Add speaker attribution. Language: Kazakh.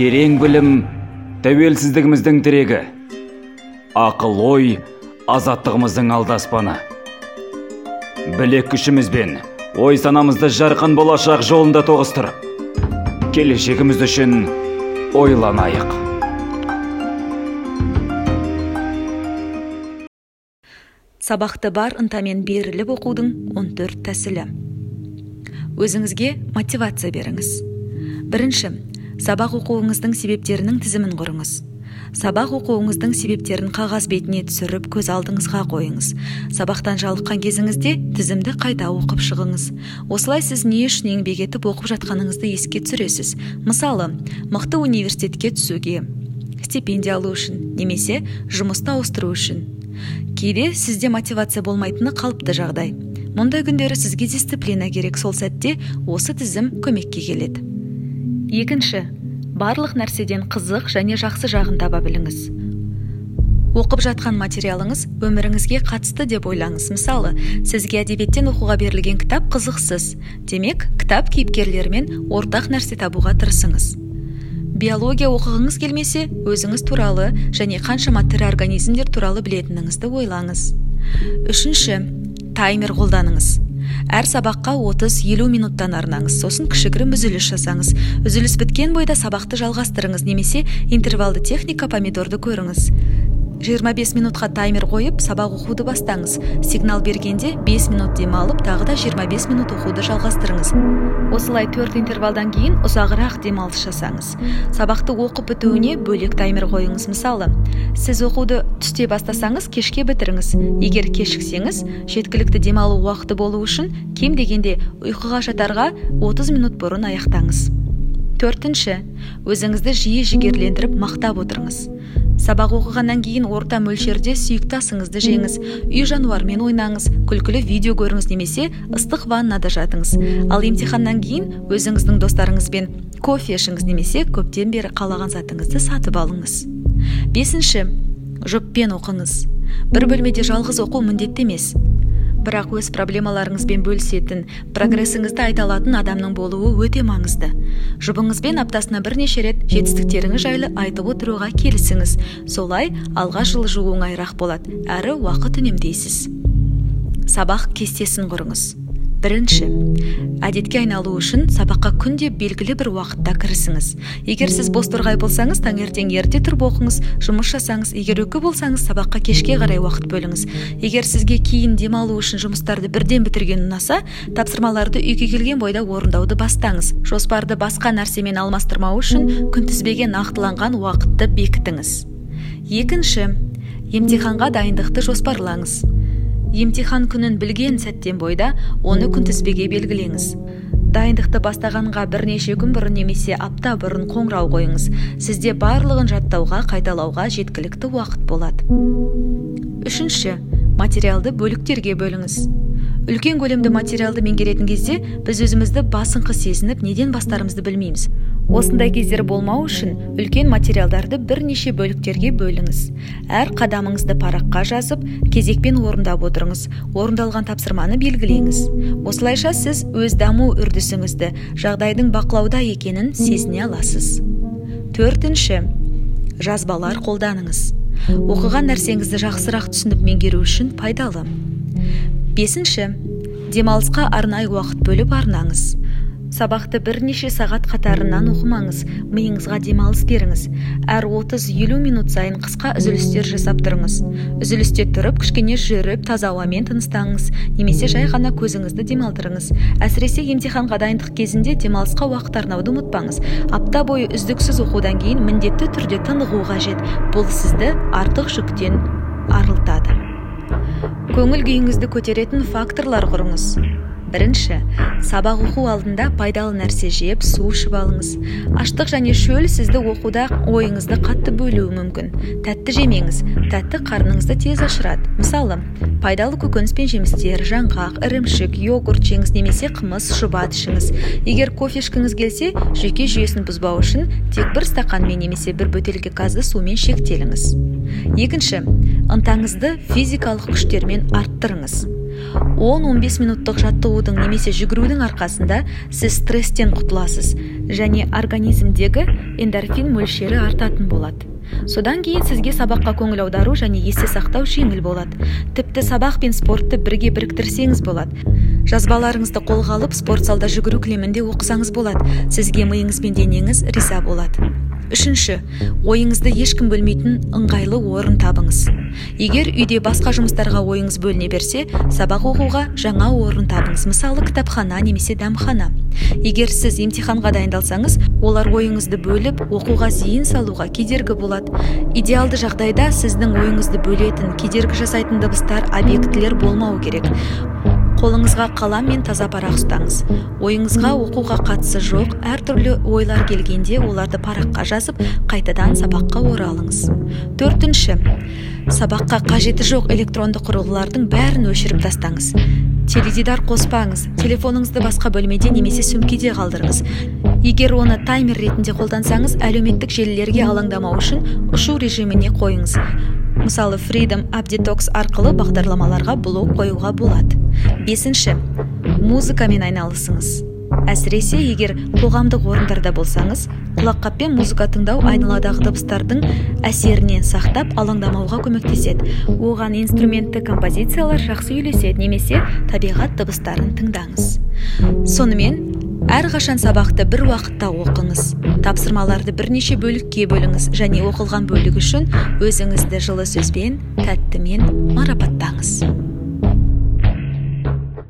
Speaker 1: терең білім тәуелсіздігіміздің тірегі. Ақыл ой азаттығымыздың алдаспаны. Білек күшімізбен ой санамызды жарқын болашақ жолында тоғыстырып келешегіміз үшін ойланайық.
Speaker 2: Сабақты бар ынтамен беріліп оқудың 14 тәсілі. Өзіңізге мотивация беріңіз. Бірінші сабақ оқуыңыздың себептерінің тізімін құрыңыз. Сабақ оқуыңыздың себептерін қағаз бетіне түсіріп көз алдыңызға қойыңыз. Сабақтан жалыққан кезіңізде тізімді қайта оқып шығыңыз. Осылай сіз не үшін еңбек етіп оқып жатқаныңызды еске түсіресіз? Мысалы мықты университетке түсуге стипендия алу үшін немесе жұмысты ауыстыру үшін. Кейде сізде мотивация болмайтыны қалыпты жағдай. Мұндай күндері сізге дисциплина керек сол сәтте осы тізім көмекке келеді. Екінші барлық нәрседен қызық және жақсы жағын таба біліңіз. Оқып жатқан материалыңыз өміріңізге қатысты деп ойлаңыз. Мысалы сізге әдебиеттен оқуға берілген кітап қызықсыз. Демек кітап кейіпкерлерімен ортақ нәрсе табуға тырысыңыз. Биология оқығыңыз келмесе өзіңіз туралы және қаншама тірі организмдер туралы білетініңізді ойлаңыз. Үшінші таймер қолданыңыз. Әр сабаққа 30-50 минуттан арнаңыз. Сосын кішігірім үзіліс жасаңыз. Үзіліс біткен бойда сабақты жалғастырыңыз немесе интервалды техника помидорды көріңіз. 25 минутқа таймер қойып сабақ оқуды бастаңыз. Сигнал бергенде 5 минут демалып тағы да 25 минут оқуды жалғастырыңыз. Осылай төрт интервалдан кейін ұзағырақ демалыс жасаңыз. Сабақты оқып бітуіне бөлек таймер қойыңыз мысалы. Сіз оқуды түсте бастасаңыз кешке бітіріңіз. Егер кешіксеңіз жеткілікті демалу уақыты болу үшін кем дегенде ұйқыға жатарға 30 минут бұрын аяқтаңыз. Төртінші. Өзіңізді жиі жігерлендіріп мақтап отырыңыз. Сабақ оқығаннан кейін орта мөлшерде сүйікті асыңызды жеңіз. Үй жануарымен ойнаңыз күлкілі видео көріңіз немесе ыстық ваннада жатыңыз. Ал емтиханнан кейін өзіңіздің достарыңызбен кофе ішіңіз немесе көптен бері қалаған затыңызды сатып алыңыз. Бесінші жұппен оқыңыз. Бір бөлмеде жалғыз оқу міндетті емес. Бірақ өз проблемаларыңызбен бөлісетін прогрессіңізді айта алатын адамның болуы өте маңызды. Жұбыңызбен аптасына бірнеше рет жетістіктеріңіз жайлы айтып отыруға келісіңіз. Солай алға жылжу оңайырақ болады. Әрі уақыт үнемдейсіз. Сабақ кестесін құрыңыз. Бірінші әдетке айналу үшін сабаққа күнде белгілі бір уақытта кірісіңіз. Егер сіз бос торғай болсаңыз таңертең ерте тұрып оқыңыз жұмыс жасаңыз егер үкі болсаңыз сабаққа кешке қарай уақыт бөліңіз. Егер сізге кейін демалу үшін жұмыстарды бірден бітірген ұнаса тапсырмаларды үйге келген бойда орындауды бастаңыз. Жоспарды басқа нәрсемен алмастырмау үшін күнтізбеге нақтыланған уақытты бекітіңіз. Екінші емтиханға дайындықты жоспарлаңыз. Емтихан күнін білген сәттен бойда оны күнтізбеге белгілеңіз. Дайындықты бастағанға бірнеше күн бұрын немесе апта бұрын қоңырау қойыңыз. Сізде барлығын жаттауға қайталауға жеткілікті уақыт болады. Үшінші материалды бөліктерге бөліңіз. Үлкен көлемді материалды меңгеретін кезде біз өзімізді басыңқы сезініп неден бастарымызды білмейміз. Осындай кездер болмау үшін үлкен материалдарды бірнеше бөліктерге бөліңіз. Әр қадамыңызды параққа жазып кезекпен орындап отырыңыз. Орындалған тапсырманы белгілеңіз. Осылайша сіз өз даму үрдісіңізді жағдайдың бақылауда екенін сезіне аласыз. Төртінші. Жазбалар қолданыңыз. Оқыған нәрсеңізді жақсырақ түсініп меңгеру үшін пайдалы. Бесінші. Демалысқа арнайы уақыт бөліп арнаңыз. Сабақты бірнеше сағат қатарынан оқымаңыз миыңызға демалыс беріңіз. Әр 30-50 минут сайын қысқа үзілістер жасап тұрыңыз. Үзілісте тұрып кішкене жүріп таза ауамен тыныстаңыз немесе жай ғана көзіңізді демалдырыңыз. Әсіресе емтиханға дайындық кезінде демалысқа уақыт арнауды ұмытпаңыз. Апта бойы үздіксіз оқудан кейін міндетті түрде тынығу қажет. Бұл сізді артық жүктен арылтады. Көңіл күйіңізді көтеретін факторлар құрыңыз. Бірінші сабақ оқу алдында пайдалы нәрсе жеп су ішіп алыңыз. Аштық және шөл сізді оқуда ойыңызды қатты бөлуі мүмкін. Тәтті жемеңіз тәтті қарныңызды тез ашырады. Мысалы пайдалы көкөніс пен жемістер жаңғақ ірімшік йогурт жеңіз немесе қымыз шұбат ішіңіз. Егер кофе ішкіңіз келсе жүйке жүйесін бұзбау үшін тек бір стақанмен немесе бір бөтелке газды сумен шектеліңіз. Екінші ынтаңызды физикалық күштермен арттырыңыз. 10-15 минуттық жаттығудың немесе жүгірудің арқасында сіз стресстен құтыласыз және организмдегі эндорфин мөлшері артатын болады. Содан кейін сізге сабаққа көңіл аудару және есте сақтау жеңіл болады. Тіпті сабақ пен спортты бірге біріктірсеңіз болады. Жазбаларыңызды қолға алып спорт залда жүгіру кілемінде оқысаңыз болады. Сізге миыңыз бен денеңіз риза болады. Үшінші ойыңызды ешкім бөлмейтін ыңғайлы орын табыңыз. Егер үйде басқа жұмыстарға ойыңыз бөліне берсе сабақ оқуға жаңа орын табыңыз. Мысалы кітапхана немесе дәмхана. Егер сіз емтиханға дайындалсаңыз олар ойыңызды бөліп оқуға зейін салуға кедергі болады. Идеалды жағдайда сіздің ойыңызды бөлетін кедергі жасайтын дыбыстар объектілер болмау керек. Қолыңызға қалам мен таза парақ ұстаңыз. Ойыңызға оқуға қатысы жоқ әртүрлі ойлар келгенде оларды параққа жазып қайтадан сабаққа оралыңыз. Төртінші сабаққа қажеті жоқ электронды құрылғылардың бәрін өшіріп тастаңыз. Теледидар қоспаңыз телефоныңызды басқа бөлмеде немесе сөмкеде қалдырыңыз. Егер оны таймер ретінде қолдансаңыз әлеуметтік желілерге алаңдамау үшін ұшу режиміне қойыңыз. Мысалы freedom app detox арқылы бағдарламаларға блок қоюға болады. Бесінші музыкамен айналысыңыз. Әсіресе егер қоғамдық орындарда болсаңыз құлаққаппен музыка тыңдау айналадағы дыбыстардың әсерінен сақтап алаңдамауға көмектеседі. Оған инструментті композициялар жақсы үйлеседі немесе табиғат дыбыстарын тыңдаңыз. Сонымен әрқашан сабақты бір уақытта оқыңыз. Тапсырмаларды бірнеше бөлікке бөліңіз және оқылған бөлік үшін өзіңізді жылы сөзбен тәттімен марапаттаңыз.